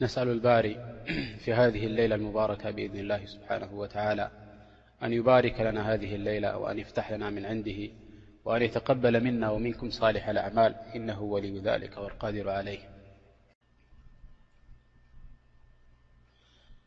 نسأل الباري في هذه الليلة المباركة بإذن الله سبحانه وتعالى أن يبارك لنا هذه الليلة وأن يفتح لنا من عنده وأن يتقبل منا ومنكم صالح الأعمال إنه ولي ذلك والقادر عليه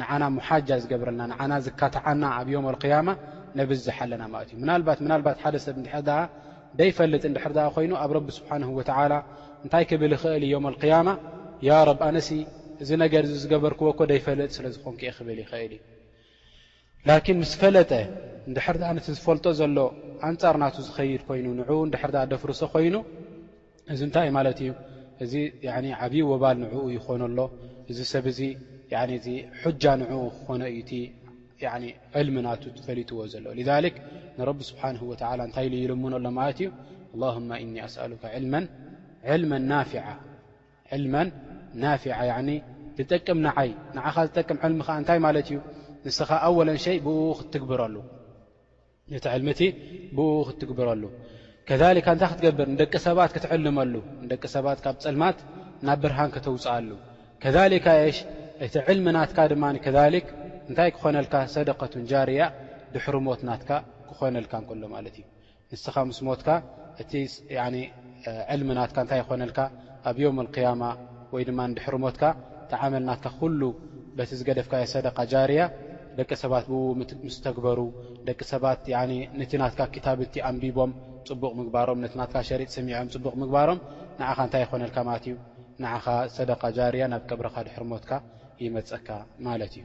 ንዓና ሙሓጃ ዝገብረልና ንዓና ዝካታዓና ኣብ ዮም ኣልቅያማ ነብዝሕ ኣለና ማለት እዩ ምናልባት ምናልባት ሓደ ሰብ እንድሕር ደኣ ደይፈልጥ እንድሕር ደኣ ኮይኑ ኣብ ረቢ ስብሓን ወተዓላ እንታይ ክብል ይኽእል እዮም ኣልቅያማ ያ ረብ ኣነሲ እዚ ነገር እዚ ዝገበርክዎ እኮ ደይፈልጥ ስለ ዝኾንኩ እየ ክብል ይኽእል እዩ ላኪን ምስ ፈለጠ እንድሕር ድኣ ነቲ ዝፈልጦ ዘሎ ኣንጻር ናቱ ዝኸይድ ኮይኑ ንዕኡ እንድሕር ድኣ ደፍርሶ ኮይኑ እዚ እንታይ እዩ ማለት እዩ እዚ ያኒ ዓብዪ ወባል ንዕኡ ይኾኖ ኣሎ እዚ ሰብ እዚ ያኒ እዚ ሑጃ ንዕኡ ክኾኖ እዩ እቲ ያኒ ዕልሚ ናቱ ፈሊጥዎ ዘሎ ሊዛሊክ ንረቢ ስብሓንሁ ወተዓላ እንታይ ኢሉ ይልምኖ ኣሎ ማለት እዩ ኣላሁማ እኒ ኣስኣሉካ ዕልመን ዕልመን ናፊዓ ዕልመን ናፊዓ ያኒ ዝጠቅም ንዓይ ንዓኻ ዝጠቅም ዕልሚ ከኣ እንታይ ማለት እዩ ንስኻ ኣወለን ሸይ ብእኡ ክትትግብረሉ ነቲ ዕልሚ እቲ ብእኡ ክትትግብረሉ ከሊካ እንታይ ክትገብር ንደቂ ሰባት ክትዕልመሉ ንደቂ ሰባት ካብ ፅልማት ናብ ብርሃን ከተውፅኣሉ ከሊካ የሽ እቲ ዕልሚ ናትካ ድማ ከሊክ እንታይ ክኾነልካ ሰደቀቱን ጃርያ ድሕሪ ሞት ናትካ ክኾነልካ እንከሎ ማለት እዩ ንስኻ ምስ ሞትካ እቲ ዕልሚ ናትካ እንታይ ይኾነልካ ኣብ ዮም ኣልቅያማ ወይ ድማ ድሕሪ ሞትካ እቲ ዓመል ናትካ ኩሉ በቲ ዝገደፍካዮ ሰደቃ ጃርያ ደቂ ሰባት ብእኡ ምስ ተግበሩ ደቂ ሰባት ነቲ ናትካ ክታብቲ ኣንቢቦም ጽቡቕ ምግባሮም ነቲ ናትካ ሸሪጥ ሰሚዖም ጽቡቕ ምግባሮም ንዓኻ እንታይ ይኾነልካ ማለት እዩ ንዓኻ ሰደቃ ጃርያ ናብ ቀብርኻ ድሕሪ ሞትካ ይመጸካ ማለት እዩ።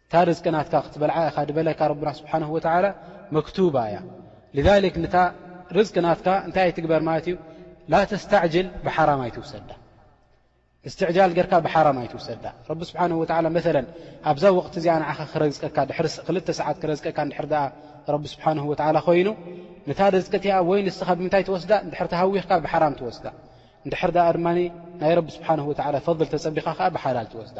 እታ ርዝቂ ናትካ ክትበልዓ ኢኻ ድበለካ ረቡና ስብሓነሁ ወተዓላ መክቱባ እያ ልዛሊክ ንታ ርዝቂ ናትካ እንታይ ኣይትግበር ማለት እዩ ላተስታዕጅል ብሓራም ኣይትውሰዳ እስትዕጃል ገርካ ብሓራም ኣይትውሰዳ ረቢ ስብሓነሁ ወተዓላ መሰለን ኣብዛ ወቕቲ እዚኣ ንዓኻ ክረዝቀካ ድሕሪ ክልተ ሰዓት ክረዝቀካ እንድሕር ደኣ ረቢ ስብሓነሁ ወተዓላ ኮይኑ ንታ ርዝቂ እቲኣ ወይ ንስኻ ብምንታይ ትወስዳ እንድሕር ተሃዊኽካ ብሓራም ትወስዳ እንድሕር ደኣ ድማ ናይ ረቢ ስብሓነሁ ወተዓላ ፈል ተጸቢኻ ከኣ ብሓላል ትወስዳ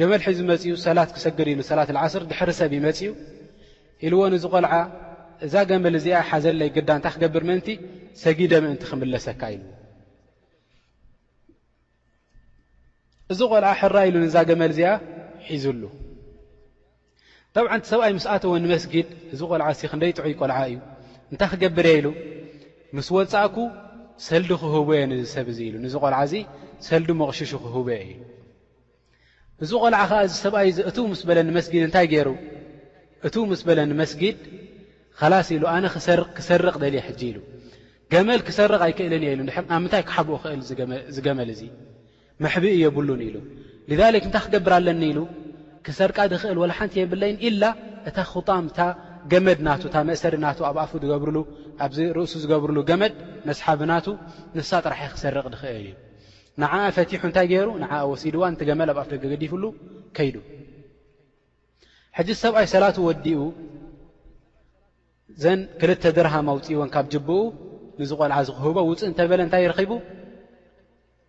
ገመል ሒዙ መጺኡ ሰላት ክሰግድ ኢሉ ሰላት ኣልዓስር ድሕሪ ሰብ እዩ መጺኡ ኢልዎ ንዚ ቆልዓ እዛ ገመል እዚኣ ሓዘለይ ግዳ እንታይ ክገብር ምእንቲ ሰጊደ ምእንቲ ክምለሰካ ኢልዎ እዚ ቆልዓ ሕራይ ኢሉ ንዛ ገመል እዚኣ ሒዙሉ ጠብዓን እቲ ሰብኣይ ምስ ኣተወ ንመስጊድ እዚ ቆልዓሲ ክንደይ ጥዑይ ቆልዓ እዩ እንታይ ክገብር እየ ኢሉ ምስ ወጻእኩ ሰልዲ ክህቦ እየ ንዚ ሰብ እዚ ኢሉ ንዚ ቆልዓ እዚ ሰልዲ ሞቕሽሹ ክህቦ እየ ኢሉ እዚ ቆልዓ ኸዓ እዚ ሰብኣይ እዚ እትው ምስ በለ ንመስጊድ እንታይ ገይሩ እትው ምስ በለ ንመስጊድ ኸላስ ኢሉ ኣነ ክሰርቕ ደልየ ሕጂ ኢሉ ገመል ክሰርቕ ኣይክእልን እየ ኢሉ ድሕር ኣብ ምንታይ ክሓብኡ ክእል ዝገመል እዚ መሕብኢ የብሉን ኢሉ لذلك እንታይ ክገብር ኣለኒ ኢሉ ክሰርቃ ድኽእል ወላ ሓንቲ የብለይን ኢላ እታ ኹጣም እታ ገመድ ናቱ እታ መእሰሪ ናቱ ኣብ ኣፉ ዝገብርሉ ኣብዚ ርእሱ ዝገብርሉ ገመድ መስሓቢ ናቱ ንሳ ጥራሕ እየ ክሰርቕ ድኽእል ኢሉ ንዓኣ ፈቲሑ እንታይ ገይሩ ንዓኣ ወሲድዋ ነቲ ገመል ኣብ ኣፍ ደገ ገዲፍሉ ከይዱ ሕጂ ሰብኣይ ሰላቱ ወዲኡ ዘን ክልተ ድርሃም ኣውፅእወን ካብ ጅብኡ ንዚ ቆልዓ ዝክህቦ ውፅእ እንተበለ እንታይ ይረኪቡ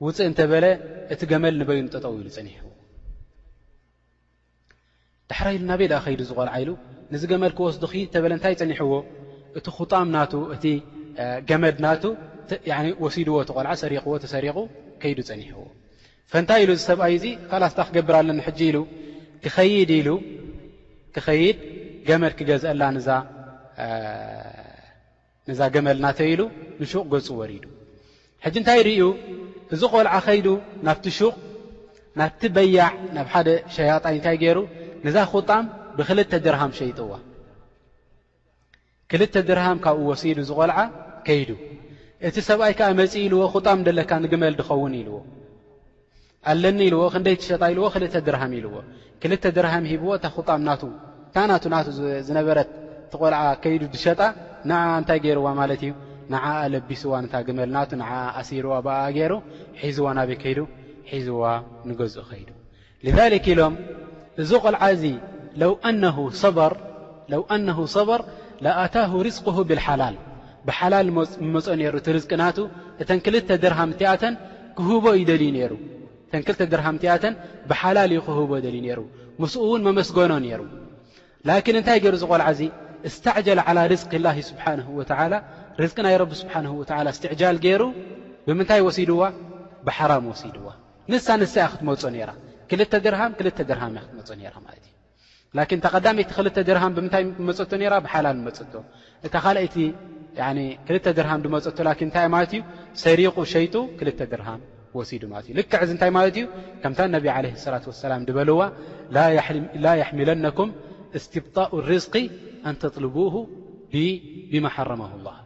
ውጽእ እንተ በለ እቲ ገመል ንበይኑ ጠጠው ኢሉ ጸኒሕዎ። ዳሕራይ ኢሉ ናበይ ደኣ ከይዱ እዚ ቆልዓ ኢሉ ነዚ ገመል ክወስዶ ክይድ እንተ በለ እንታይ ጸኒሕዎ እቲ ኹጣም ናቱ እቲ ገመድ ናቱ ወሲድዎ እቲ ቆልዓ ሰሪቕዎ ተሰሪቑ ከይዱ ጸኒሕዎ። ፈንታይ ኢሉ እዚ ሰብኣይ እዚ ካላስ እንታይ ክገብር ኣለኒ ሕጂ ኢሉ ክኸይድ ኢሉ ክኸይድ ገመድ ክገዝአላ ንዛ ነዛ ገመል ናተይ ኢሉ ንሹቕ ገጹ ወሪዱ። ሕጂ እንታይ ርእዩ እዚ ቆልዓ ከይዱ ናብቲ ሹቕ ናብቲ በያዕ ናብ ሓደ ሸያጣይ እንታይ ገይሩ ነዛ ኩጣም ብክልተ ድርሃም ሸይጥዋ። ክልተ ድርሃም ካብኡ ወሲዱ እዚ ቆልዓ ከይዱ እቲ ሰብኣይ ከኣ መጺኡ ኢልዎ ኩጣም ደለካ ንግመል ድኸውን ኢልዎ። ኣለኒ ኢልዎ ክንደይ ትሸጣ ኢልዎ ክልተ ድርሃም ኢልዎ ክልተ ድርሃም ሂብዎ እታ ኹጣም ናቱ እታ ናቱ ናቱ ዝነበረት እቲ ቆልዓ ከይዱ ድሸጣ ንዓኣ እንታይ ገይርዋ ማለት እዩ ንዓኣ ለቢስዋ ንታ ግመል ናቱ ንዓኣ ኣሲርዋ ብኣኣ ገይሩ ሒዝዋ ናበይ ከይዱ ሒዝዋ ንገዝኡ ከይዱ ልዛሊክ ኢሎም እዚ ቆልዓ እዚ ለው ኣነሁ ሰበር ለኣታሁ ርዝቅሁ ብልሓላል ብሓላል ምመጾ ነይሩ እቲ ርዝቂ ናቱ፣ እተን ክልተ ድርሃም እቲኣተን ክህቦ እዩ ደልዩ ነይሩ። እተን ክልተ ድርሃም እቲኣተን ብሓላል እዩ ክህቦ ደልዩ ነይሩ። ምስኡ እውን መመስገኖ ነይሩ። ላኪን እንታይ ገይሩ እዚ ቆልዓ እዚ እስተዕጀል ዓላ ርዝቂ ላሂ ስብሓንሁ ወተዓላ ርዝቂ ናይ ረቢ ስብሓንሁ ወተዓላ እስትዕጃል ገይሩ ብምንታይ ወሲድዋ ብሓራም ወሲድዋ። ንሳ ንሳ እያ ክትመጾ ነይራ ክልተ ድርሃም ክልተ ድርሃም እያ ክትመጾ ነይራ ማለት እዩ። ላኪን እታ ቀዳመይቲ ክልተ ድርሃም ብምንታይ መጸቶ ነይራ ብሓላል መጸቶ እታ ካልኣይቲ ያኒ ክልተ ድርሃም ድመጸቶ ላኪን እንታይ ማለት እዩ ሰሪቁ ሸይጡ ክልተ ድርሃም ወሲዱ ማለት እዩ ልክዕ እዚ እንታይ ማለት እዩ ከምታ ነቢ ዓለይሂ ሰላት ወሰላም ድበልዋ ላ የሕሚለነኩም እስትብጣኡ ርዝቂ ኣን ተጥልቡሁ ብማ ሓረመሁ ላህ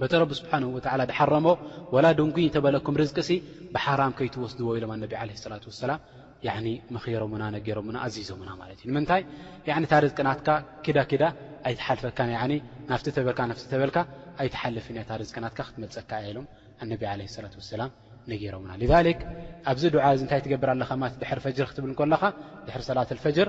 በቲ ረቢ ስብሓነሁ ወተዓላ ድሓረሞ ወላ ድንጒይ እንተበለኩም ርዝቂሲ ብሓራም ከይትወስድዎ ኢሎም ኣነቢ ዓለይሂ ሰላቱ ወሰላም ያዕኒ መኺሮሙና ነጊሮሙና ኣዚዞሙና ማለት እዩ ንምንታይ ያዕኒ እታ ርዝቂ ናትካ ኪዳ ኪዳ ኣይትሓልፈካን ያዕኒ ናብቲ ተበልካ ናብቲ ተበልካ ኣይትሓልፍን እያ እታ ርዝቂ ናትካ ክትመልጸካ እያ ኢሎም ኣነቢ ዓለይሂ ሰላቱ ወሰላም ነጊሮሙና ሊዛሊክ ኣብዚ ዱዓ እዚ እንታይ ትገብር ኣለኻ ማለት ድሕሪ ፈጅሪ ክትብል እንከለኻ ድሕሪ ሰላተል ፈጅር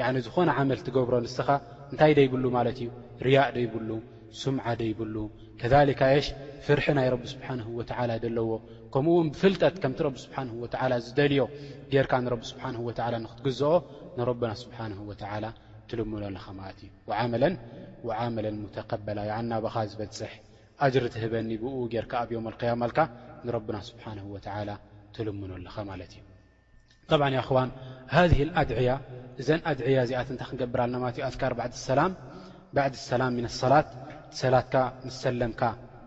ያኒ ዝኾነ ዓመል ትገብሮ ንስኻ እንታይ ደይብሉ ማለት እዩ ርያእ ደይብሉ ሱምዓ ደይብሉ ከዛሊካ የሽ ፍርሒ ናይ ረቢ ስብሓንሁ ወተዓላ ደለዎ ከምኡ ውን ብፍልጠት ከምቲ ረቢ ስብሓንሁ ወተዓላ ዝደልዮ ጌርካ ንረቢ ስብሓንሁ ወተዓላ ንክትግዝኦ ንረብና ስብሓንሁ ወተዓላ ትልምኖ ኣለኻ ማለት እዩ ወዓመለን ወዓመለን ሙተቀበላ ያኒ ናባኻ ዝበጽሕ ኣጅሪ ትህበኒ ብእኡ ጌርካ ኣብ ዮም ኣልቅያማ እልካ ንረብና ስብሓንሁ ወተዓላ ትልምኖ ኣለኻ ማለት እዩ ጠብዓ ያኣኽዋን ሃዝሂ ኣድዕያ እዘን ኣድዕያ እዚኣት እንታይ ክንገብር ኣለና ማለት እዩ ኣዝካር ባዕድ ሰላም ባዕድ ሰላም ምነ ሰላት ሰላትካ ምስ ሰለምካ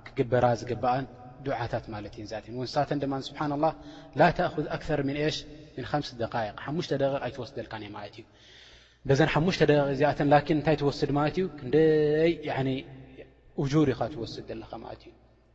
ክግበራ ዝግበኣን ዱዓታት ማለት እየን እዚኣት እን ወንሳተን ድማ ስብሓና ላህ ላ ተእኹዝ ኣክር ምን ኤሽ ምን ከምስ ደቃይቅ ሓሙሽተ ደቂቕ ኣይትወስደልካን እየ ማለት እዩ በዘን ሓሙሽተ ደቂቕ እዚኣተን ላኪን እንታይ ትወስድ ማለት እዩ ክንደይ ኡጁር ኢኻ ትወስድ ዘለካ ማለት እዩ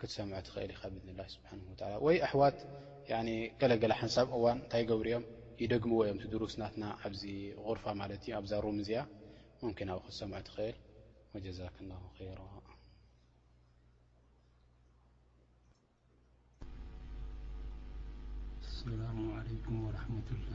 ክትሰምዖ ትኽእል ኢኻ ብዝኒላህ ስብሓን ወተዓላ ወይ ኣሕዋት ገለገለ ሓንሳብ እዋን እንታይ ይገብሩ እዮም ይደግምዎ እዮም ትድሩስ ናትና ኣብዚ غርፋ ማለት እዩ ኣብዛ ሩም እዚኣ ሙምኪን ኣብ ክትሰምዖ ትኽእል ወጀዛክ ላ ራ ሰላሙ ዓለይኩም ወረሕመቱላ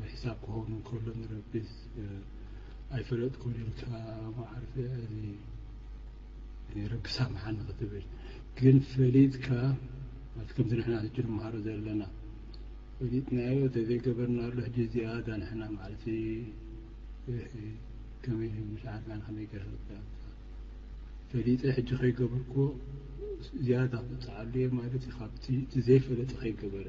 ብሕሳብ ክኸውን እንከሎ ንረቢስ ኣይፈለጥኩን ኢልካ መዓርፌ እዚ ረቢ ሳምሓኒ ክትብል ግን ፈሊጥካ ማለት ከምዚ ንሕና ሕጂ ንመሃሮ ዘለና ፈሊጥናዮ ተዘይገበርናሉ ሕጂ እዚኣ እዛ ንሕና መዓልቲ ከመይ ምስ ዓርጋን ከመይ ገርካ ፈሊጠ ሕጂ ከይገብርኩዎ ዝያዳ ክፅዓሉ እየ ማለት እዩ ካብቲ እቲ ዘይፈለጠ ከይገበረ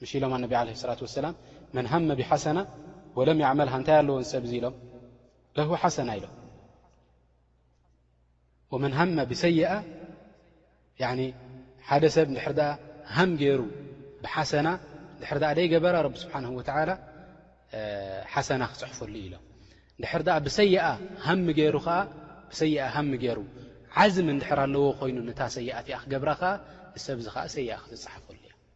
ምሽ ኢሎም ኣነቢ ዓለይሂ ሰላቱ ወሰላም መን ሃመ ቢሓሰና ወለም ያዕመልሃ እንታይ ኣለዎ ንሰብ እዚ ኢሎም ለሁ ሓሰና ኢሎም ወመን ሃመ ብሰይኣ ያኒ ሓደ ሰብ እንድሕር ደኣ ሃም ገይሩ ብሓሰና እንድሕር ደኣ ደይገበራ ረቢ ስብሓንሁ ወተዓላ ሓሰና ክፅሕፈሉ ኢሎም እንድሕር ደኣ ብሰይኣ ሃም ገይሩ ኸዓ ብሰይኣ ሃም ገይሩ ዓዝሚ እንድሕር ኣለዎ ኮይኑ ነታ ሰይኣት እኣ ክገብራ ኸዓ ንሰብ እዚ ኸዓ ሰይኣ ክትፅሓፈሉ እያ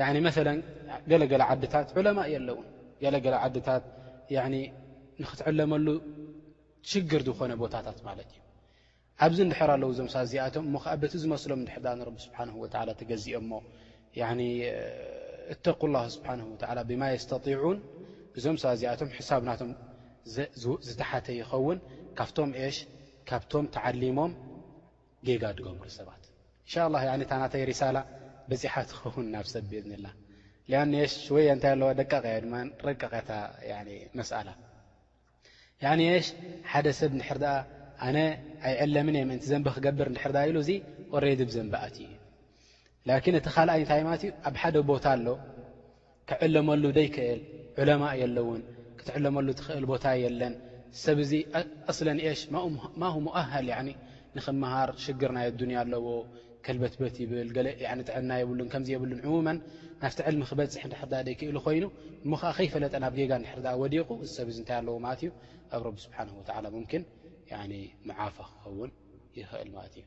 ያኒ መሰለን ገለ ገለ ዓድታት ዑለማእ የለዉን ገለ ገለ ዓድታት ያኒ ንክትዕለመሉ ሽግር ዝኾነ ቦታታት ማለት እዩ ኣብዚ እንድሕር ኣለዉ እዞም ሳት እዚኣቶም እሞ ከዓ በቲ ዝመስሎም እንድሕር ዳኣ ንረቢ ስብሓን ወተዓላ ተገዚኦ እሞ ያኒ እተቁላ ስብሓን ወተዓላ ብማ የስተጢዑን እዞም ሳት እዚኣቶም ሕሳብ ናቶም ዝተሓተ ይኸውን ካብቶም ኤሽ ካብቶም ተዓሊሞም ጌጋ ድገብሩ ሰባት እንሻላህ ያኒ እታ ናተይ ሪሳላ በጺሓ ትኸውን ናብ ሰብ ብእዝኒላ ሊኣን የሽ ሽወያ እንታይ ኣለዋ ደቃቅ እያ ድማ ረቀቅ እያ እታ ያኒ መስኣላ ያኒ የሽ ሓደ ሰብ እንድሕር ደኣ ኣነ ኣይዕለምን እየ ምእንቲ ዘንቢ ክገብር እንድሕር ደኣ ኢሉ እዚ ኦሬዲ ብዘንቢ ኣትዩ እዩ ላኪን እቲ ካልኣይ እንታይ ማት እዩ ኣብ ሓደ ቦታ ኣሎ ክዕለመሉ ዘይክእል ዑለማእ የለዉን ክትዕለመሉ ትኽእል ቦታ የለን ሰብ እዚ ኣስለን የሽ ማሁ ሞኣሃል ንክምሃር ሽግር ናይ ኣዱንያ ኣለዎ ከልበትበት ይብል ገለ ጥዕና የብሉን ከምዚ የብሉን ዕሙመን ናፍቲ ዕልሚ ክበፅሕ ንድሕር ዳኣ ደይክእሉ ኮይኑ እሞ ከዓ ከይፈለጠ ናብ ጌጋ ንድሕር ዳኣ ወዲቑ እዚ ሰብ እዚ እንታይ ኣለዎ ማለት እዩ ኣብ ረቢ ስብሓን ወተዓላ ሙምኪን ሙዓፋ ክኸውን ይኽእል ማለት እዩ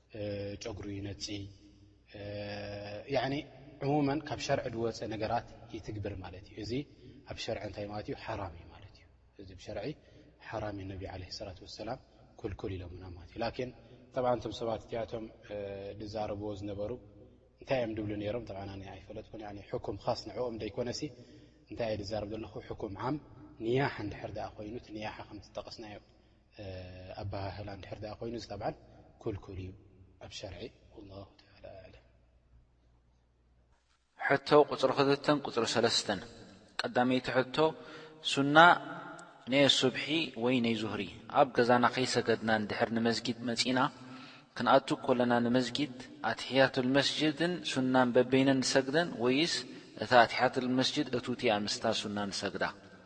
ጨጉሩ ይነፂ ያኒ ዕሙመን ካብ ሸርዒ ዝወፀ ነገራት ይትግብር ማለት እዩ እዚ ኣብ ሸርዒ እንታይ ማለት እዩ ሓራም እዩ ማለት እዩ እዚ ብሸርዒ ሓራም እዩ ነቢ ዓለ ሰላት ወሰላም ኩልኩል ኢሎምና ማለት እዩ ላኪን ጠብዓ እቶም ሰባት እቲኣቶም ዝዛረብዎ ዝነበሩ እንታይ እዮም ድብሉ ነይሮም ጠብዓ ኣነ ኣይፈለጥኩን ሕኩም ካስ ንዕኦም ዘይኮነሲ እንታይ እየ ዝዛረብ ዘለኹ ሕኩም ዓም ንያሓ እንድሕር ዳኣ ኮይኑ እቲ ንያሓ ከምቲ ዝጠቐስናዮ ኣበሃህላ እንድሕር ደኣ ኮይኑ እዚ ጠብዓን ኩልኩል እዩ ኣብ ሸርዒ ወላሁ ተዓላ ኣዕለም። ሕቶ ቁጽሪ ክልተን ቁጽሪ ሰለስተን ቀዳመይቲ ሕቶ ሱና ነየ ሱብሒ ወይ ነይ ዙህሪ ኣብ ገዛና ከይሰገድና እንድሕር ንመስጊድ መጺና ክንኣቱ ኮለና ንመስጊድ ኣትሕያቱል መስጅድን ሱናን በበይነን ንሰግደን ወይስ እታ ኣትሕያቱል መስጅድ እቱቲኣ ምስታ ሱና ንሰግዳ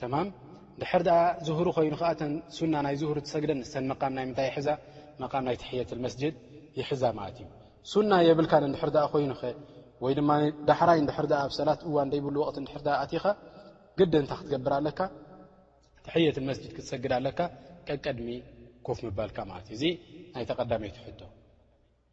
ተማም እንድሕር ድኣ ዙሁሩ ኮይኑ ከኣ እተን ሱና ናይ ዙሁር ትሰግደን ንሰን መቃም ናይ ምንታይ ይሕዛ መቃም ናይ ተሕየቱል መስጅድ ይሕዛ ማለት እዩ ሱና የብልካን እንድሕር ድኣ ኮይኑኸ ወይ ድማ ዳሕራይ እንድሕር ድኣ ኣብ ሰላት እዋን ደይብሉ ወቅቲ እንድሕር ድኣ ኣቲኻ ግድን እንታይ ክትገብር ኣለካ ተሕየቱል መስጅድ ክትሰግድ ኣለካ ቀቅድሚ ኮፍ ምባልካ ማለት እዩ እዚ ናይ ተቀዳመይቲ ሕቶ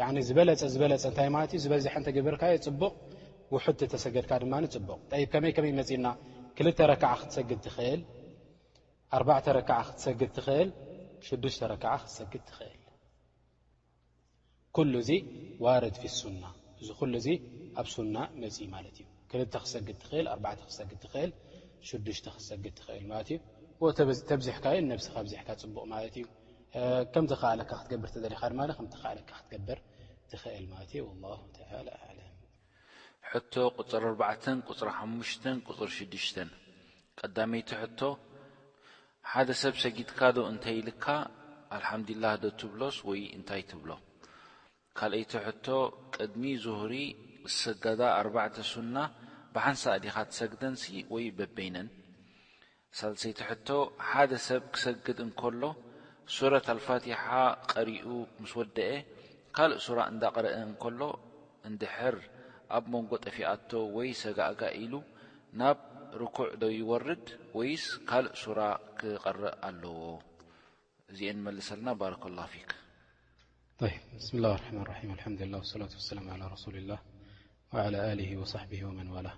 ያኒ ዝበለጸ ዝበለጸ እንታይ ማለት እዩ ዝበዝሐ እንተ ገበርካዮ ጽቡቕ ውሑድ ተተሰገድካ ድማ ጽቡቕ ጠይብ ከመይ ከመይ መጺና ክልተ ረክዓ ክትሰግድ ትኽእል ኣርባዕተ ረክዓ ክትሰግድ ትኽእል ሽዱሽተ ረክዓ ክትሰግድ ትኽእል ኩሉ እዚ ዋርድ ፊ ሱና እዚ ኩሉ እዚ ኣብ ሱና መፅ ማለት እዩ ክልተ ክሰግድ ትኽእል ኣርባዕተ ክሰግድ ትኽእል ሽዱሽተ ክሰግድ ትኽእል ማለት እዩ ተብዚሕካዮ ነብስካ ኣብዚሕካ ፅቡቕ ማለት እዩ ከም ዘኸኣለካ ክትገብር ተደሊኻ ድማ ከም ተኸኣለካ ክትገብር ትኽእል ማለት እየ ላሁ ተላ ኣለም ሕቶ ቁፅሪ ኣርባዕተን ቁፅሪ ሓሙሽተን ቁፅሪ ሽዱሽተን ቀዳመይቲ ሕቶ ሓደ ሰብ ሰጊድካ ዶ እንተይልካ ኣልሓምዲላህ ዶ ትብሎስ ወይ እንታይ ትብሎ ካልኣይቲ ሕቶ፣ ቅድሚ ዙህሪ ዝሰገዳ ኣርባዕተ ሱና ብሓንሳእ ዲኻ ትሰግደንሲ ወይ በበይነን? ሳልሰይቲ ሕቶ፣ ሓደ ሰብ ክሰግድ እንከሎ ሱረት ኣልፋቲሓ ቀሪኡ ምስ ወደኤ ካልእ ሱራ እንዳቕረኤ እንከሎ እንድሕር ኣብ መንጎ ጠፊኣቶ ወይ ሰጋእጋእ ኢሉ ናብ ርኩዕ ዶ ይወርድ ወይስ ካልእ ሱራ ክቐርእ ኣለዎ? እዚኤን መልሰልና ባረከላሁ ፊክ። ጠይብ ብስምላህ ኣርሕማን ራሒም ኣልሓምዱሊላህ ወሰላቱ ወሰላም ዓላ ረሱሊላህ ወዓላ ኣሊሂ ወሳሕቢሂ ወመን ዋላ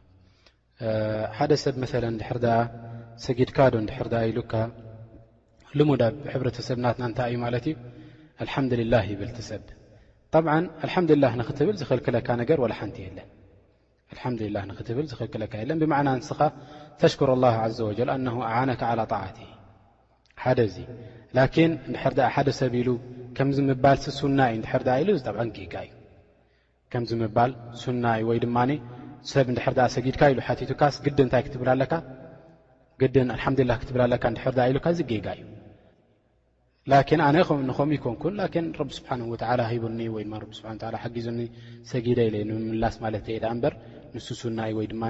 ሓደ ሰብ መሰለን ድሕር ድኣ ሰጊድካ ዶ እንድሕር ድኣ ኢሉካ ልሙድ ኣብ ሕብረተሰብ ናትና እንታይ እዩ ማለት እዩ ኣልሓምዱሊላህ ይብል ትሰብ ጠብዓ ኣልሓምዱሊላህ ንክትብል ዝኽልክለካ ነገር ዋላ ሓንቲ የለን ኣልሓምዱሊላህ ንኽትብል ዝኽልክለካ የለን ብማዕና ንስኻ ተሽኩር ኣላህ ዓዘ ወጀል ኣነሁ ኣዓነከ ዓላ ጣዓትሂ ሓደ እዚ ላኪን እንድሕር ድኣ ሓደ ሰብ ኢሉ ከምዚ ምባልሲ ሱና እዩ እንድሕር ድኣ ኢሉ እዚ ጠብዓ ጌጋ እዩ ከምዚ ምባል ሱና እዩ ወይ ድማ ሰብ እንድሕር ድኣ ሰጊድካ ኢሉ ሓቲቱካስ ግድን እንታይ ክትብል ኣለካ ግድን ኣልሓምዱሊላህ ክትብል ኣለካ እንድሕር ድኣ ኢሉካ እዚ ጌጋ እዩ ላኪን ኣነ ንኸም ይኮንኩን ላኪን ረቢ ስብሓን ወተላ ሂቡኒ ወይ ድማ ረቢ ስብሓን ላ ሓጊዙኒ ሰጊደ ኢለ ንምምላስ ማለት እየ ዳኣ እምበር ንሱ ሱና እዩ ወይ ድማ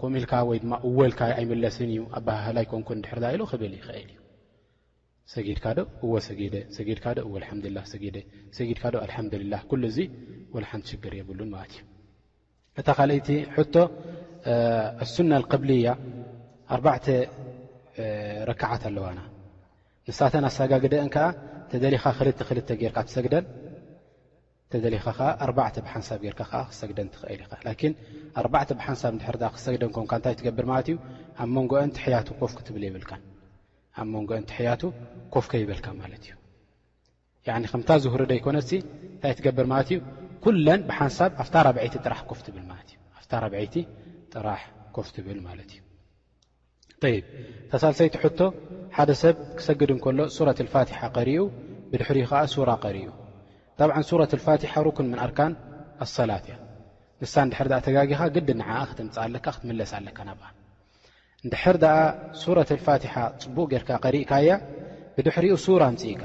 ከምኡ ኢልካ ወይ ድማ እወልካ ኣይምለስን እዩ ኣባህህላ ኣይኮንኩን ድሕርዳ ኢሉ ክብል ይኽእል እዩ ሰጊድካ ዶ እወ ሰጊደ ሰጊድካ ዶ እወ ልሓምዱላ ሰጊደ ሰጊድካ ዶ ኣልሓምዱልላ ኩሉ እዙ ወላ ሓንቲ ሽግር የብሉን ማለት እዩ እታ ካልኣይቲ ሕቶ ኣሱና ልቅብልያ ኣርባዕተ ረክዓት ኣለዋና ንሳተን ኣሰጋግደአን ከዓ ተደሊኻ ክልተ ክልተ ጌርካ ትሰግደን ተደሊኻ ከዓ ኣርባዕተ ብሓንሳብ ጌርካ ከዓ ክሰግደን ትኽእል ኢኻ ላኪን ኣርባዕተ ብሓንሳብ ንድሕር ዳኣ ክሰግደን ኮንካ እንታይ ትገብር ማለት እዩ ኣብ መንጎአን ትሕያቱ ኮፍ ክትብል የብልካን ኣብ መንጎአን ትሕያቱ ኮፍ ከይበልካ ማለት እዩ ያኒ ከምታ ዙህሪ ደይኮነትሲ እንታይ ትገብር ማለት እዩ ኩለን ብሓንሳብ ኣብታ ራብዐይቲ ጥራሕ ኮፍ ትብል ማለት እዩ ኣብታ ራብዐይቲ ጥራሕ ኮፍ ትብል ማለት እዩ ይብ ተሳልሰይቲ ሕቶ ሓደ ሰብ ክሰግድ እንከሎ ሱረት ልፋትሓ ቀሪኡ ብድሕሪኡ ከዓ ሱራ ቀሪኡ ጠብዓ ሱረት ልፋትሓ ሩክን ምን ኣርካን ኣሰላት እያ ንሳ ንድሕር ዳኣ ተጋጊኻ ግዲ ንዓኣ ክትምፅእ ኣለካ ክትምለስ ኣለካ ናብኣ እንድሕር ደኣ ሱረት ኣልፋቲሓ ጽቡቕ ጌርካ ቀሪእካያ ብድሕሪኡ ሱራ ኣምጺእካ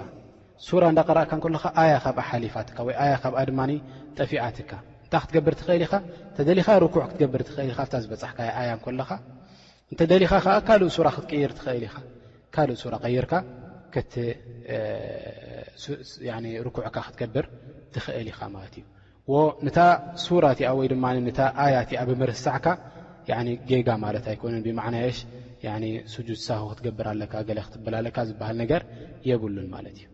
ሱራ እንዳ ቀራእካ እንከለኻ ኣያ ካብኣ ሓሊፋትካ ወይ ኣያ ካብኣ ድማ ጠፊኣትካ እንታይ ክትገብር ትኽእል ኢኻ እንተደሊኻ ርኩዕ ክትገብር ትኽእል ኢኻ ኣብታ ዝበጻሕካያ ኣያ እንከለኻ እንተደሊኻ ከኣ ካልእ ሱራ ክትቅይር ትኽእል ኢኻ ካልእ ሱራ ቀይርካ ክት ርኩዕካ ክትገብር ትኽእል ኢኻ ማለት እዩ ዎ ንታ ሱራ እቲኣ ወይ ድማ ንታ ኣያ እቲኣ ብምርሳዕካ ያኒ ጌጋ ማለት ኣይኮነን ብማዕና የሽ ያኒ ስጁድ ሳሁ ክትገብር ኣለካ ገለ ክትብል ኣለካ ዝበሃል ነገር የብሉን ማለት እዩ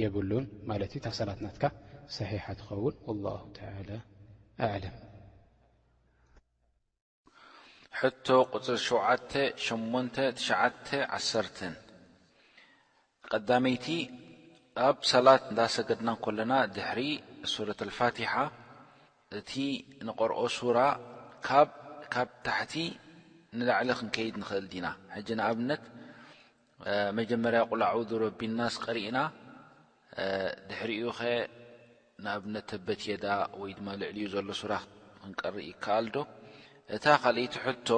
የብሉን ማለት እዩ እታ ሰላት ናትካ ሰሒሓ ትኸውን ወላሁ ተዓላ ኣዕለም ሕቶ ቁጽሪ ሸውዓተ፣ ሸሞንተ፣ ትሽዓተ፣ ዓሰርተን ቐዳመይቲ ኣብ ሰላት እንዳሰገድና ኮለና ድሕሪ ሱረት ኣልፋቲሓ እቲ ንቐርኦ ሱራ ካብ ካብ ታሕቲ ንላዕሊ ክንከይድ ንኽእል ዲና ሕጂ ንኣብነት መጀመርያ ቁል ኣዑዙ ረቢናስ ቀሪእና ድሕሪኡኸ ንኣብነት ተበት የዳ ወይ ድማ ልዕሊኡ ዘሎ ሱራ ክንቀርእ ይከኣልዶ? እታ ካልኣይቲ ሕቶ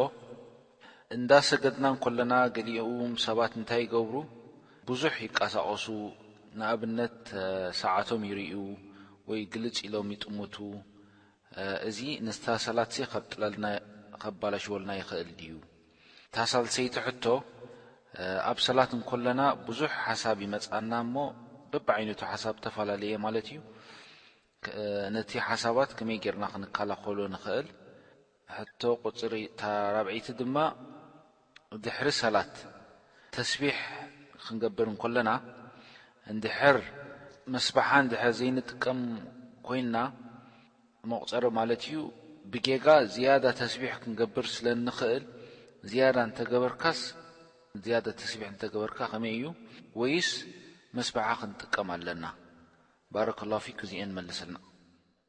እንዳ ሰገድና እንኮለና ገሊኡም ሰባት እንታይ ይገብሩ ብዙሕ ይቃሳቀሱ ንኣብነት ሰዓቶም ይርእዩ ወይ ግልጽ ኢሎም ይጥምቱ እዚ ነታ ሰላትሲ ከብጥለልና ከባላሽወልና ይኽእል ድዩ? እታ ሳልሰይቲ ሕቶ፣ ኣብ ሰላት እንኮለና ብዙሕ ሓሳብ ይመጽኣና እሞ በብዓይነቱ ሓሳብ ተፈላለየ ማለት እዩ? ነቲ ሓሳባት ከመይ ጌርና ክንከላኸሎ ንኽእል? ሕቶ ቁጽሪ እታ ራብዐይቲ ድማ፣ ድሕሪ ሰላት ተስቢሕ ክንገብር እንከለና እንድሕር መስበሓ እንድሕር ዘይንጥቀም ኮይንና መቁጸሪ ማለት እዩ ብጌጋ ዝያዳ ተስቢሕ ክንገብር ስለ እንኽእል ዝያዳ እንተገበርካስ ዝያዳ ተስቢሕ እንተገበርካ ከመይ እዩ ወይስ መስበሓ ክንጥቀም ኣለና ባረከላሁ ፊክ እዚኤን መልስልና።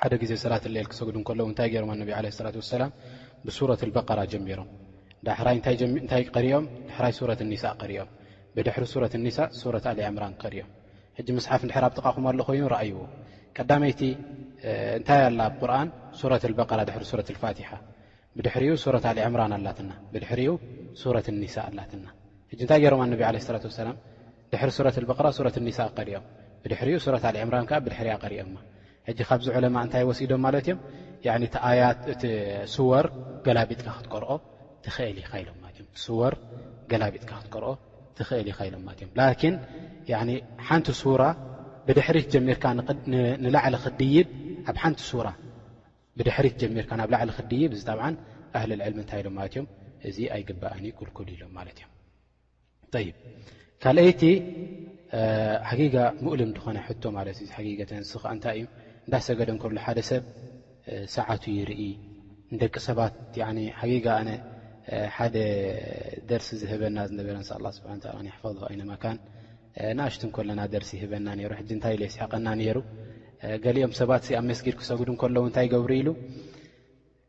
ሓደ ግዜ ሰላት ሌል ክሰግዱ እንከለዉ እንታይ ገይሮም ኣነቢ ዓለይሂ ሰላቱ ወሰላም ብሱረት ኣልበቀራ ጀሚሮም ዳሕራይ እንታይ ቀሪኦም ዳሕራይ ሱረት ኒሳእ ቀሪኦም ብድሕሪ ሱረት ኒሳእ ሱረት ኣሊዕምራን ቀሪኦም ሕጂ መስሓፍ እንድሕር ኣብ ጥቓኹም ኣሎ ኮይኑ ረኣይዎ ቀዳመይቲ እንታይ ኣላ ኣብ ቁርን ሱረት ኣልበቀራ ድሕሪ ሱረት ኣልፋትሓ ብድሕሪኡ ሱረት ኣሊዕምራን ኣላትና ብድሕሪኡ ሱረት ኒሳእ ኣላትና ሕጂ እንታይ ገይሮም ኣነቢ ዓለይሂ ሰላቱ ወሰላም ድሕሪ ሱረት ኣልበቅራ ሱረት ኣኒሳእ ቀሪኦም ብድሕሪኡ ሱረት ኣልዕምራን ከኣ ብድሕሪኣ ቀሪኦማ ሕጂ ካብዚ ዑለማእ እንታይ ወሲዶም ማለት እዮም ያኒ እቲ ኣያት እቲ ሱወር ገላቢጥካ ክትቀርኦ ትኽእል ኢኻ ኢሎም ማለት እዮም እቲ ሱወር ገላቢጥካ ክትቀርኦ ትኽእል ኢኻ ኢሎም ማለት እዮም ላኪን ያኒ ሓንቲ ሱራ ብድሕሪት ጀሚርካ ንላዕሊ ክድይብ ኣብ ሓንቲ ሱራ ብድሕሪት ጀሚርካ ናብ ላዕሊ ክድይብ እዚ ጠብዓን ኣህሊ ልዕልሚ እንታይ ኢሎም ማለት እዮም እዚ ኣይግባእን እዩ ክልኩል ኢሎም ማለት እዮም ይብ ካልኣይቲ ሓጊጋ ሙእልም ዝኾነ ሕቶ ማለት እዩ ሓጊጋ ተንስ ከዓ እንታይ እዩ እንዳሰገደ እንከሉ ሓደ ሰብ ሰዓቱ ይርኢ ንደቂ ሰባት ሓጊጋ ኣነ ሓደ ደርሲ ዝህበና ዝነበረ ንስ ላ ስብሓ ይሕፈظ ኣይነመካን ንእሽት ከለና ደርሲ ይህበና ነሩ ሕጂ እንታይ ኢለ የስሕቀና ነይሩ ገሊኦም ሰባት ኣብ መስጊድ ክሰግዱ እንከለዉ እንታይ ገብሩ ኢሉ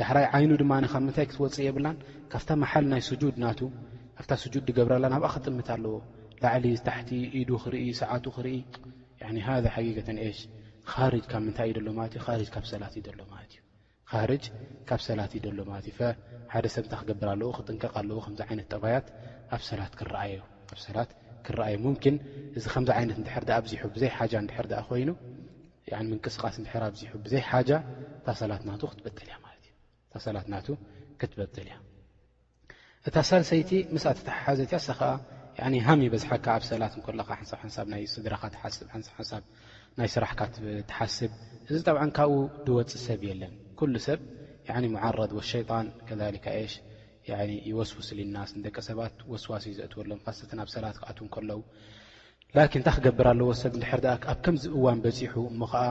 ዳሕራይ ዓይኑ ድማ ካብ ምንታይ ክትወጽእ የብላን ካብታ መሓል ናይ ስጁድ ናቱ ኣብታ ስጁድ ድገብረላ ናብኣ ክጥምት ኣለዎ ላዕሊ ታሕቲ ኢዱ ክርኢ ሰዓቱ ክርኢ ያኒ ሃዛ ሓቂቀተን ኤሽ ኻርጅ ካብ ምንታይ እዩ ደሎ ማለት እዩ ኻርጅ ካብ ሰላት እዩ ደሎ ማለት እዩ ኻርጅ ካብ ሰላት እዩ ደሎ ማለት እዩ ፈ ሓደ ሰብ እንታይ ክገብር ኣለዎ ክጥንቀቕ ኣለዎ ከምዚ ዓይነት ጠባያት ኣብ ሰላት ክረኣዮ ኣብ ሰላት ክረኣዩ ሙምኪን እዚ ከምዚ ዓይነት እንድሕር ዳኣ ኣብዚሑ ብዘይ ሓጃ እንድሕር ዳኣ ኮይኑ ያኒ ምንቅስቃስ እንድሕር ኣብዚሑ ብዘይ ሓጃ እታ ሰላት ናቱ ክትበጥል እያ ማለት እዩ እታ ሰላት ናቱ ክትበጥል እያ እታ ሳልሰይቲ ምስኣ ተተሓሓዘት እያ ሰከኣ ሃም ይበዝሓካ ኣብ ሰላት እንከለካ ሓንሳብ ሓንሳብ ናይ ስድራካ ትሓስብ ሓንሳብ ሓንሳብ ናይ ስራሕካ ትሓስብ እዚ ጠብዓ ካብኡ ድወፅ ሰብ የለን ኩሉ ሰብ ሙዓረድ ወሸይጣን ከሊካ ኤሽ ይወስውስ ሊናስ ንደቂ ሰባት ወስዋስ እዩ ዘእትወሎም ካሰተ ናብ ሰላት ክኣትው ከለው ላኪን እንታይ ክገብር ኣለዎ ሰብ እንድሕር ድኣ ኣብ ከምዚ እዋን በጺሑ እሞ ኸኣ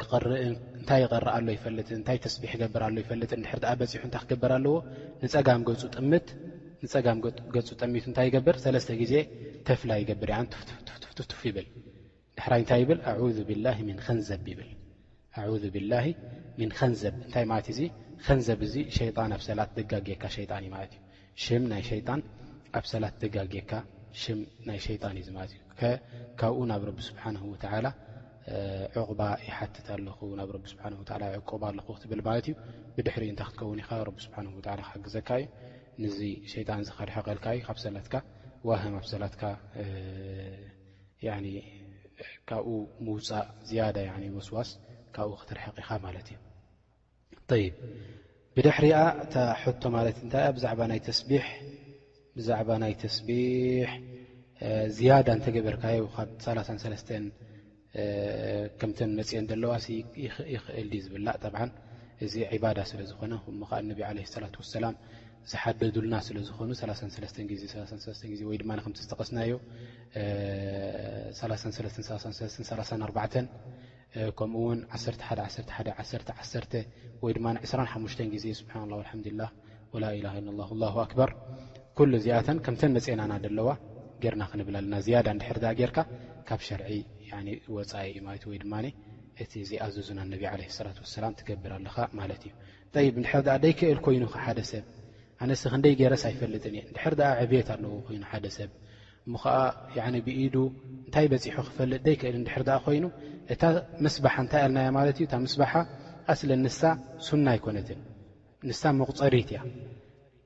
ክቕርእን እንታይ ይቐርእ ኣሎ ይፈልጥን እንታይ ተስቢሕ ይገብር ኣሎ ይፈልጥን እንድሕር ድኣ በጺሑ እንታይ ክገበር ኣለዎ ንጸጋም ገጹ ጥምት ንጸጋም ገጹ ጠሚቱ እንታይ ይገብር ሰለስተ ግዜ ተፍላ ይገብር ይዓን ትፍትፍትፍትፍትፍ ይብል ድሕራይ እንታይ ይብል ኣዑዙ ብላሂ ምን ኸንዘብ ይብል ኣዑዙ ቢላሂ ሚን ኸንዘብ እንታይ ማለት እዩ እዚ ኸንዘብ እዚ ሸይጣን ኣብ ሰላት ደጋግየካ ሸይጣን እዩ ማለት እዩ ሽም ናይ ሸይጣን ኣብ ሰላት ደጋግየካ ሽም ናይ ሸይጣን እዩ ማለት እዩ ከካብኡ ናብ ረቢ ስብሓንሁ ወተዓላ ዕቑባ ይሓትት ኣለኹ ናብ ረቢ ስብሓን ወተዓላ ይዕቆባ ኣለኹ ክትብል ማለት እዩ ብድሕሪኡ እንታይ ክትከውን ኢኻ ረቢ ስብሓን ወተዓላ ክሓግዘካ እዩ ንዚ ሸይጣን እዚ ከርሕቐልካ እዩ ካብ ሰላትካ ዋህም ኣብ ሰላትካ ያኒ ካብኡ ምውፃእ ዝያዳ ያኒ ወስዋስ ካብኡ ክትርሕቕ ኢኻ ማለት እዩ ጠይብ ብድሕሪኣ እታ ሕቶ ማለት እንታይ እያ ብዛዕባ ናይ ተስቢሕ ብዛዕባ ናይ ተስቢሕ ዝያዳ እንተገበርካዮ ካብ ሰላሳን ሰለስተን ከምተን መፅኦን ዘለዋ ይኽእል ዩ ዝብላእ ጠብዓ እዚ ዒባዳ ስለ ዝኾነ እሞ ከዓ እነቢ ዓለ ሰላት ወሰላም ዝሓደዱልና ስለ ዝኾኑ ሰላሳን ሰለስተን ግዜ ሰላሳን ሰለስተን ግዜ ወይ ድማ ከምቲ ዝጠቐስናዮ ሰላሳን ሰለስተን ሰላሳን ሰለስተን ሰላሳን ኣርባዕተን ከምኡ እውን ዓሰርተ ሓደ ዓሰርተ ሓደ ዓሰርተ ዓሰርተ ወይ ድማ ዕስራን ሓሙሽተን ግዜ ስብሓን ላ ኣልሓምዱላህ ወላኢላሃ ኢላ ላ ላሁ ኣክበር ኩሉ እዚኣተን ከምተን መፅናና ደለዋ ጌርና ክንብል ኣለና ዝያዳ እንድሕር ዳኣ ጌርካ ካብ ሸርዒ ወፃኢ እዩ ማለት እዩ ወይ ድማ እቲ ዘይኣዘዙና ነቢ ዓለ ሰላት ወሰላም ትገብር ኣለኻ ማለት እዩ ጠይብ እንድሕር ደኣ ደይከእል ኮይኑኸ ሓደ ሰብ ኣነሰ ክንደይ ገይረስ ኣይፈልጥን እየ እንድሕር ደኣ ዕብየት ኣለዎ ኮይኑ ሓደ ሰብ እሞ ኸኣ ያኒ ብኢዱ እንታይ በጺሑ ክፈልጥ ደይከእል እንድሕር ደኣ ኮይኑ እታ ምስባሓ እንታይ ኣልናያ ማለት እዩ እታ ምስባሓ ኣስለን ንሳ ሱና ኣይኮነትን ንሳ መቁጸሪት እያ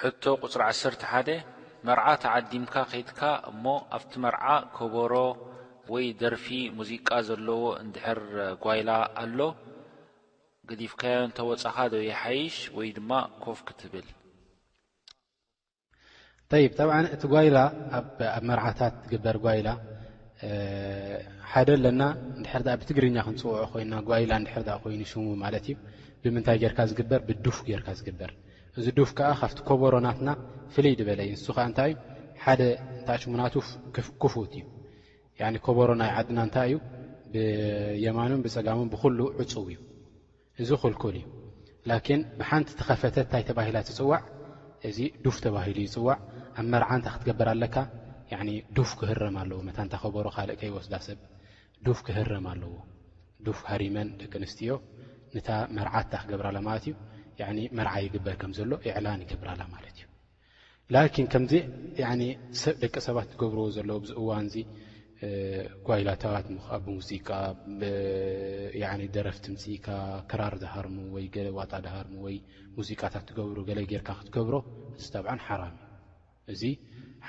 ሕቶ ቁጽሪ ዓሰርተ ሓደ፣ መርዓ ተዓዲምካ ከይድካ እሞ ኣብቲ መርዓ ኮቦሮ ወይ ደርፊ ሙዚቃ ዘለዎ እንድሕር ጓይላ ኣሎ ገዲፍካዮ እንተ ወጻኻ ዶ ይሓይሽ ወይ ድማ ኮፍ ክትብል። ጠይብ ጠብዓን እቲ ጓይላ ኣብ መርዓታት ትግበር ጓይላ ሓደ ኣለና እንድሕር ድኣ ብትግርኛ ክንጽውዖ ኮይና ጓይላ እንድሕር ድኣ ኮይኑ ሽሙ ማለት እዩ ብምንታይ ጌርካ ዝግበር ብዱፍ ጌርካ ዝግበር እዚ ዱፍ ከኣ ካብቲ ኮቦሮ ናትና ፍልይ ድበለ እዩ ንሱ ከኣ እንታይ እዩ ሓደ እንተ ኣሽሙናቱ ክፉት እዩ ያኒ ኮቦሮ ናይ ዓድና እንታይ እዩ ብየማኑን ብጸጋሙን ብኩሉ ዕጹው እዩ እዚ ኩልኩል እዩ ላኪን ብሓንቲ ተኸፈተት እንታይ ተባሂላ ትጽዋዕ እዚ ዱፍ ተባሂሉ ይጽዋዕ ኣብ መርዓ እንታይ ክትገብር ኣለካ ያኒ ዱፍ ክህረም ኣለዎ መታንታ ኮቦሮ ካልእ ከይወስዳ ሰብ ዱፍ ክህረም ኣለዎ ዱፍ ሃሪመን ደቂ ኣንስትዮ ንታ መርዓት እንታይ ክገብራላ ማለት እዩ ያኒ መርዓ ይግበር ከም ዘሎ ኢዕላን ይገብራላ ማለት እዩ ላኪን ከምዚ ያኒ ደቂ ሰባት ዝገብርዎ ዘለዎ ኣብዚ እዋን እዚ ጓይላታት ኣብ ሙዚቃ ደረፍቲ ምፅኢካ ክራር ዝሃርሙ ወይ ገለ ዋጣ ዝሃርሙ ወይ ሙዚቃታት ትገብሩ ገለ ጌርካ ክትገብሮ እዚ ጠብዓ ሓራም እዩ እዚ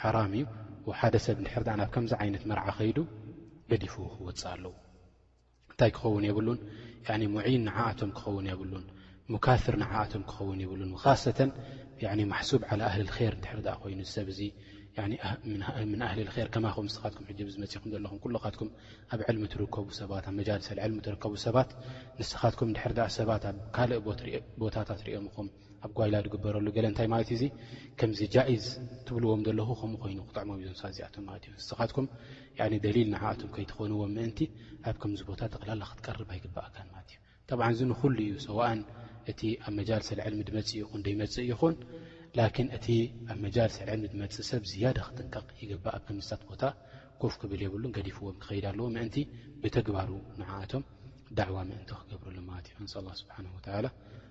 ሓራም እዩ ሓደ ሰብ እንድሕር ድኣ ናብ ከምዚ ዓይነት መርዓ ከይዱ ገዲፍዎ ክወጽእ ኣለዎ እንታይ ክኸውን የብሉን ያኒ ሙዒን ንዓኣቶም ክኸውን የብሉን ሙካፍር ንዓኣቶም ክኸውን የብሉን ኻሰተን ያኒ ማሕሱብ ዓላ ኣህሊ ልከር እንድሕር ድኣ ኮይኑ ዝሰብ እዚ ያኒ ምን ኣህሊ ልከር ከማኹም ንስኻትኩም ሕጂ ብ ዝመጺኹም ዘለኹም ኩሉኻትኩም ኣብ ዕልሚ ትርከቡ ሰባት ኣብ መጃልሰ ልዕልሚ ትርከቡ ሰባት ንስኻትኩም እንድሕር ድኣ ሰባት ኣብ ካልእ ቦታታት ርኦምኹም ኣብ ጓይላ ድግበረሉ ገለ እንታይ ማለት እዩ እዚ ከምዚ ጃኢዝ ትብልዎም ዘለኹ ከምኡ ኮይኑ ክጥዕሞም እዩ ዞምሰባት እዚኣቶም ማለት እዩ ንስኻትኩም ደሊል ንዓኣቶም ከይትኾንዎም ምእንቲ ኣብ ከምዚ ቦታ ጠቕላላ ክትቀርብ ኣይግበኣካን ማለት እዩ ጠብዓ እዚ ንኹሉ እዩ ሰዋእን እቲ ኣብ መጃል ሰልዕልሚ ድመፅእ ይኹን ደይመፅእ ይኹን ላኪን እቲ ኣብ መጃል ሰልዕልሚ ድመፅእ ሰብ ዝያደ ክጥንቀቕ ይግባእ ኣብ ከምዝታት ቦታ ኮፍ ክብል የብሉን ገዲፍዎም ክኸይድ ኣለዎ ምእንቲ ብተግባሩ ንዓኣቶም ዳዕዋ ምእንቲ ክገብርሉ ማለት እዩ ኣንስ ላ ስብሓን ወተላ